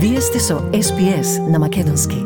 Вие сте со СПС на Македонски.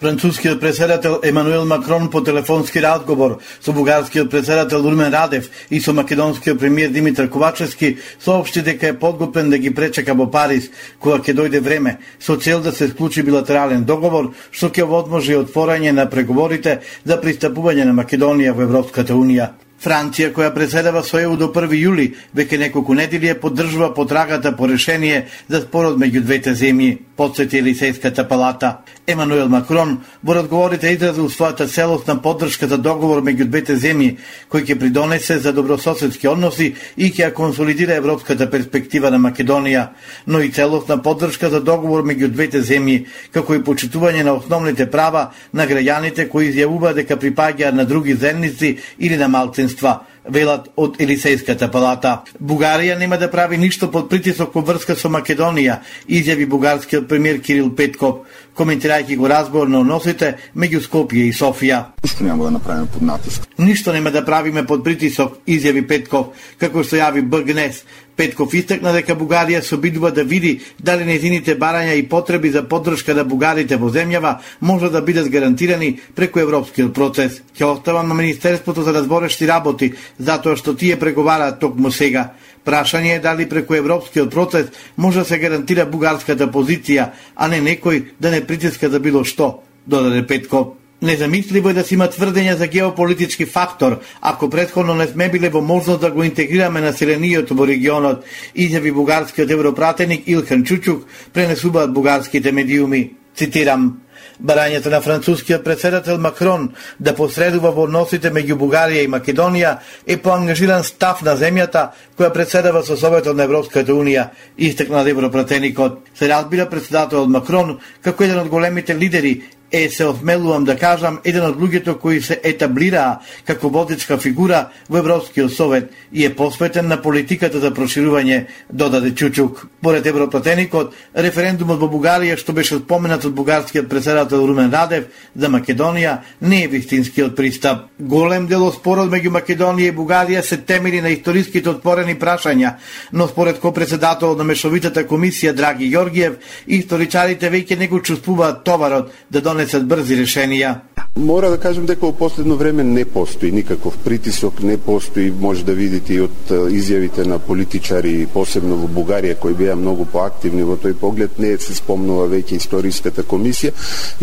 Францускиот председател Емануел Макрон по телефонски разговор со бугарскиот председател Румен Радев и со македонскиот премиер Димитар Ковачевски соопшти дека е подготвен да ги пречека во Париз кога ќе дојде време со цел да се склучи билатерален договор што ќе возможи отворање на преговорите за пристапување на Македонија во Европската Унија. Франција, која преседава со ЕУ до 1 јули, веќе неколку недели ја поддржува потрагата по решение за спорот меѓу двете земји, подсети Елисејската палата. Емануел Макрон во разговорите изразил својата целосна поддршка за договор меѓу двете земји, кој ќе придонесе за добрососедски односи и ќе ја консолидира европската перспектива на Македонија, но и целосна поддршка за договор меѓу двете земји, како и почитување на основните права на граѓаните кои изјавуваат дека припаѓаат на други земници или на малцинства, велат од Елисејската палата. Бугарија нема да прави ништо под притисок во врска со Македонија, изјави бугарскиот премиер Кирил Петков, коментирајќи го разговор на односите меѓу Скопје и Софија. Ништо нема да направиме под натиск. Ништо нема да правиме под притисок, изјави Петков, како што јави БГНЕС. Петков истакна дека Бугарија се обидува да види дали незините барања и потреби за поддршка на бугарите во земјава може да бидат гарантирани преку европскиот процес. Ќе оставам на Министерството за разборешти работи, затоа што тие преговараат токму сега. Прашање е дали преку европскиот процес може да се гарантира бугарската позиција, а не некој да не притиска за било што, додаде Петков. Незамисливо е да се има тврдења за геополитички фактор, ако предходно не сме биле во можност да го интегрираме населението во регионот, изјави бугарскиот европратеник Илхан Чучук, пренесуваат бугарските медиуми. Цитирам, Барањето на францускиот председател Макрон да посредува во односите меѓу Бугарија и Македонија е поангажиран став на земјата која председава со Советот на Европската Унија, истекна европратеникот. Се разбира председателот Макрон како еден од големите лидери е, се осмелувам да кажам, еден од луѓето кои се етаблираа како водечка фигура во Европскиот совет и е посветен на политиката за проширување, додаде Чучук. Поред Европатеникот, референдумот во Бугарија што беше споменат од бугарскиот председател Румен Радев за Македонија не е вистинскиот пристап. Голем дел од спорот меѓу Македонија и Бугарија се темели на историските отворени прашања, но според ко председател на Мешовитата комисија Драги Јоргиев, историчарите веќе не го чувствуваат товарот да донесат донесат брзи решенија. Мора да кажем дека во последно време не постои никаков притисок, не постои, може да видите и од изјавите на политичари, посебно во Бугарија, кои беа многу поактивни во тој поглед, не се спомнува веќе историската комисија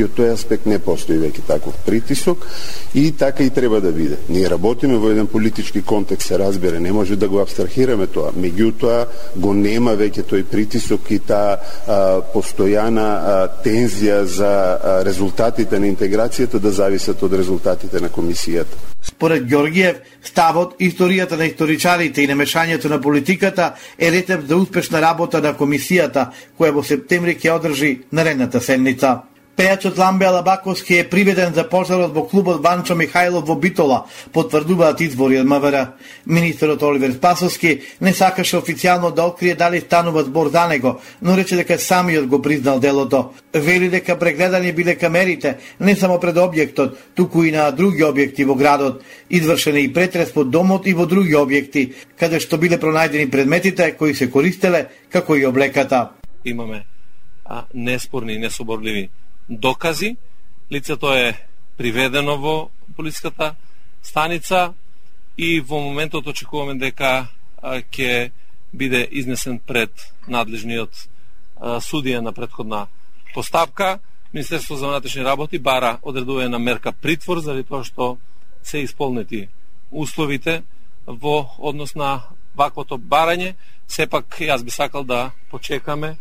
и од тој аспект не постои веќе таков притисок и така и треба да биде. Ние работиме во еден политички контекст, се разбере, не може да го абстрахираме тоа. Меѓутоа, го нема веќе тој притисок и таа постојана а, тензија за а, резултатите на интеграцијата да зависат од резултатите на комисијата. Според Георгиев, ставот, историјата на историчарите и намешањето на политиката е рецепт за успешна работа на комисијата, која во септември ќе одржи наредната седница. Пејачот Ламбе Алабаковски е приведен за пожарот во клубот Ванчо Михајлов во Битола, потврдуваат извори од МВР. Министерот Оливер Спасовски не сакаше официјално да открие дали станува збор за него, но рече дека самиот го признал делото. Вели дека прегледани биле камерите не само пред објектот, туку и на други објекти во градот. Извршен е и претрес под домот и во други објекти, каде што биле пронајдени предметите кои се користеле, како и облеката. Имаме а, неспорни и несоборливи докази. Лицето е приведено во полиската станица и во моментот очекуваме дека ќе биде изнесен пред надлежниот судија на предходна постапка. Министерство за внатрешни работи бара одредување на мерка притвор заради тоа што се исполнети условите во однос на ваквото барање. Сепак јас би сакал да почекаме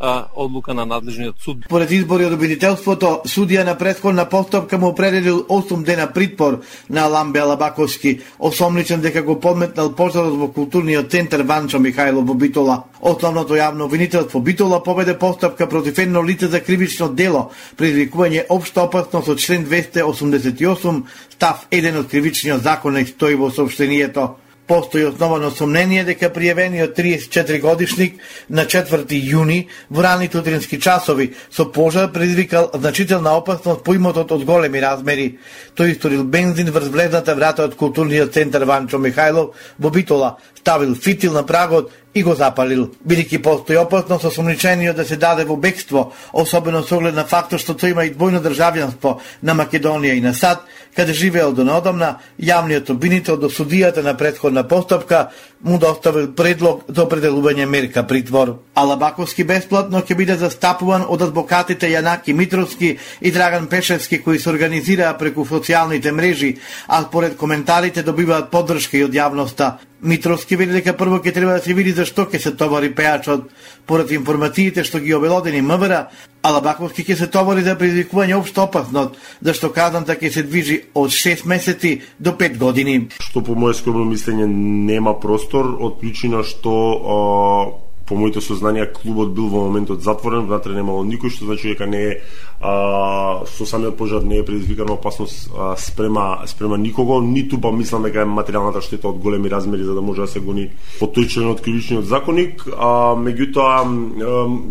а, одлука на надлежниот суд. Поред избори од обвинителството, судија на предходна постапка му определил 8 дена притвор на Ламбе Алабаковски, осомничен дека го подметнал пожарот во културниот центар Ванчо Михајлов во Битола. Основното јавно обвинителство Битола поведе постапка против едно лице за кривично дело, предизвикување општа опасност од член 288, став 1 од кривичниот законник стои во сообщението постои основано сомнение дека пријавениот 34 годишник на 4 јуни во раните утрински часови со пожар предизвикал значителна опасност по имотот од големи размери. Тој историл бензин врз влезната врата од културниот центар Ванчо Михајлов во Битола, ставил фитил на прагот и го запалил. Бидејќи постои опасност со сомничениот да се даде во бегство, особено со оглед на фактот што тој има и двојно државјанство на Македонија и на САД, каде живеел до неодамна, јавниот обвинител до судијата на предходна постапка му доставил предлог за определување мерка притвор. Алабаковски бесплатно ќе биде застапуван од адвокатите Јанаки Митровски и Драган Пешевски кои се организираа преку социјалните мрежи, а според коментарите добиваат поддршка и од јавноста. Митровски вели дека прво ќе треба да се види зашто ќе се товари пејачот. Поред информациите што ги обелодени МВР, Алабаковски ќе се товари за предизвикување општо опасност, зашто казанта ќе се движи од 6 месеци до 5 години. Што по моје скромно мислење нема простор од причина што по моите сознанија клубот бил во моментот затворен, внатре немало никој, што значи дека не е а, со самиот пожар не е предизвикана опасност а, спрема спрема никого, ниту па мислам дека е материјалната штета од големи размери за да може да се гони по тој член од кривичниот законник, а меѓутоа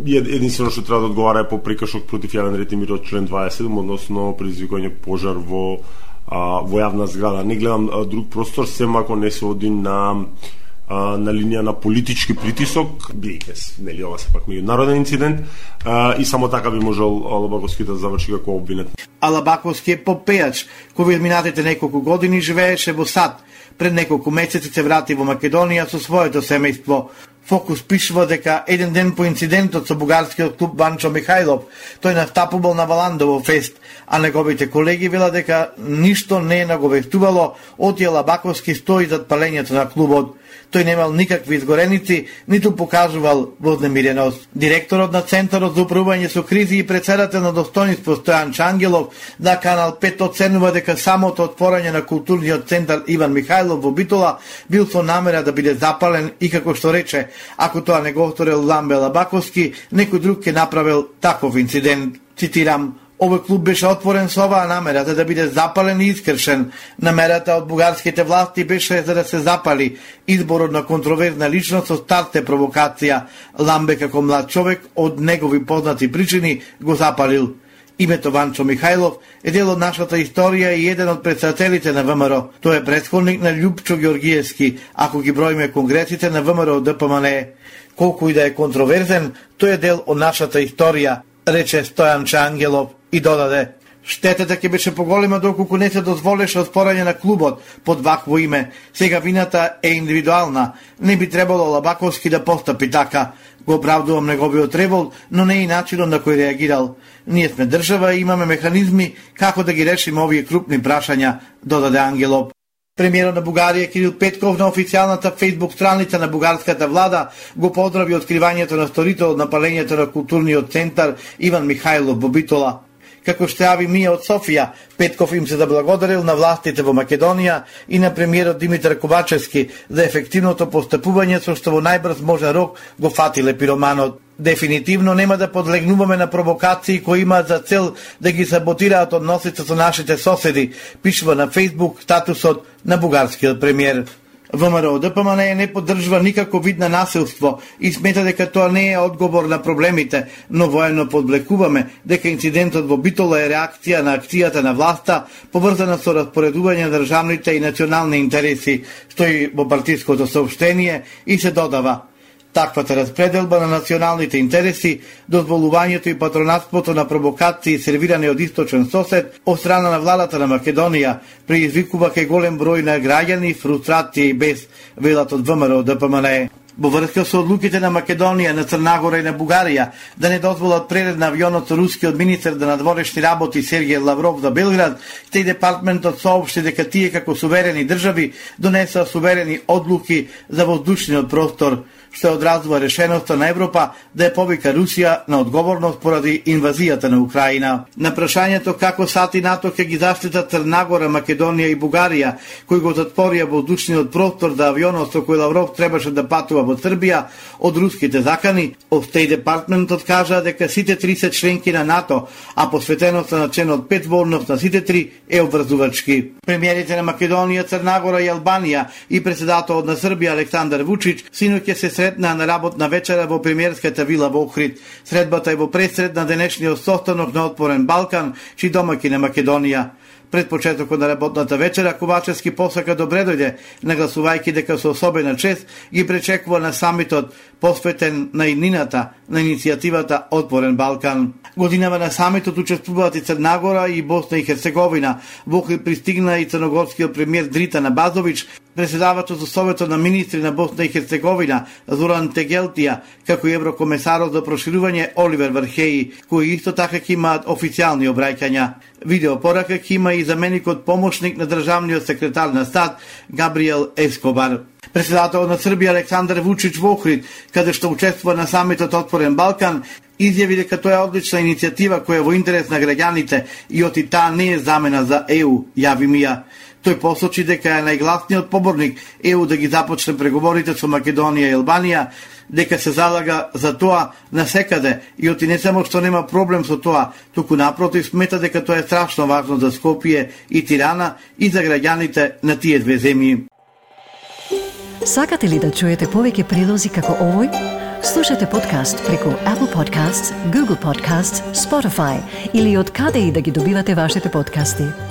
единствено што треба да одговара е по прекршок против јавен ред и мир од член 27, односно предизвикување пожар во а, во јавна зграда. Не гледам а, друг простор, сем ако не се оди на а, на линија на политички притисок, бидејќи нели ова се пак меѓународен инцидент, а, и само така би можел Алабаковски да заврши како обвинет. Алабаковски е попејач, кој во изминатите неколку години живееше во САД. Пред неколку месеци се врати во Македонија со своето семејство. Фокус пишува дека еден ден по инцидентот со бугарскиот клуб Банчо Михајлов, тој настапувал на Валандово фест, а неговите колеги вела дека ништо не е наговестувало од Јелабаковски стои зад палењето на клубот. Тој немал никакви изгореници, ниту покажувал вознемиреност. Директорот на Центарот за управување со кризи и председател на достоинство Стојан Чангелов на Канал 5 оценува дека самото отворање на културниот центар Иван Михајлов во Битола бил со намера да биде запален и како што рече, ако тоа не го вторел Ламбе Лабаковски, некој друг ќе направил таков инцидент. Цитирам, Овој клуб беше отворен со оваа намера за да биде запален и искршен. Намерата од бугарските власти беше за да се запали изборот на контроверзна личност со старте провокација. Ламбе како млад човек од негови познати причини го запалил. Името Ванчо Михајлов е дел од нашата историја и еден од председателите на ВМРО. Тој е предходник на Лјупчо Георгиевски, ако ги броиме конгресите на ВМРО ДПМН. Колку и да е контроверзен, тој е дел од нашата историја, рече Стојан Чангелов и додаде Штетата ќе беше поголема доколку не се дозволеше отпорање на клубот под вакво име. Сега вината е индивидуална. Не би требало Лабаковски да постапи така. Го оправдувам неговиот револ, но не и начинот на кој реагирал. Ние сме држава и имаме механизми како да ги решиме овие крупни прашања, додаде Ангелов. Премиерот на Бугарија Кирил Петков на официјалната фейсбук страница на бугарската влада го поздрави откривањето на сторител на палењето на културниот центар Иван Михајлов во Битола како што јави Мија од Софија, Петков им се да благодарил на властите во Македонија и на премиерот Димитар Ковачевски за ефективното постапување со што во најбрз можен рок го фатиле пироманот. Дефинитивно нема да подлегнуваме на провокации кои имаат за цел да ги саботираат односите со нашите соседи, пишува на Facebook статусот на бугарскиот премиер. ВМРО ДПМН не поддржува никако вид на насилство и смета дека тоа не е одговор на проблемите, но воено подблекуваме дека инцидентот во Битола е реакција на акцијата на власта поврзана со распоредување на државните и национални интереси, стои во партиското сообщение и се додава. Таквата распределба на националните интереси, дозволувањето и патронатството на провокации сервирани од источен сосед од страна на владата на Македонија предизвикува кај голем број на граѓани фрустрација и без велат од ВМРО да ДПМН во врска со одлуките на Македонија, на Црнагора и на Бугарија да не дозволат прелет на авионот со рускиот министер да надворешни работи Сергеј Лавров за Белград, Стеј департментот соопшти дека тие како суверени држави донесоа суверени одлуки за воздушниот простор што одразува решеноста на Европа да ја повика Русија на одговорност поради инвазијата на Украина. На прашањето како сати НАТО ќе ги заштитат Црнагора, Македонија и Бугарија, кои го затворија воздушниот простор за авионот со кој Лавров требаше да патува во Србија од руските закани, од Стеј департментот кажа дека сите 30 членки на НАТО, а посветеноста на членот 5 волност на сите три е обврзувачки. Премиерите на Македонија, Црнагора и Албанија и председателот на Србија Александар Вучич синоќ се сретнаа на работна вечера во премиерската вила во Охрид. Средбата е во пресред на денешниот состанок на Отпорен Балкан, чи домаки на Македонија. Пред почетокот на работната вечера, Ковачевски посака добре дојде, нагласувајќи дека со особена чест ги пречекува на самитот посветен на иднината на иницијативата Отворен Балкан. Годинава на самитот учествуваат и Црнагора и Босна и Херцеговина. Во пристигна и црногорскиот премиер Дрита Базович, Преседавачот за Советот на министри на Босна и Херцеговина Зоран Тегелтија, како и еврокомесарот за проширување Оливер Вархеи, кои исто така ќе имаат официјални обраќања. Видео порака ќе има и заменикот помошник на државниот секретар на стат Габриел Ескобар. Преседател на Србија Александар Вучич во Охрид, каде што учествува на самитот Отворен Балкан, изјави дека тоа е одлична иницијатива која е во интерес на граѓаните и оти таа не е замена за ЕУ, јави Мија. Тој посочи дека е најгласниот поборник ЕУ да ги започне преговорите со Македонија и Албанија, дека се залага за тоа на секаде и оти не само што нема проблем со тоа, туку напротив смета дека тоа е страшно важно за Скопје и Тирана и за граѓаните на тие две земји. Сакате ли да чуете повеќе прилози како овој? Слушате подкаст преку Apple Podcasts, Google Podcasts, Spotify или од каде и да ги добивате вашите подкасти.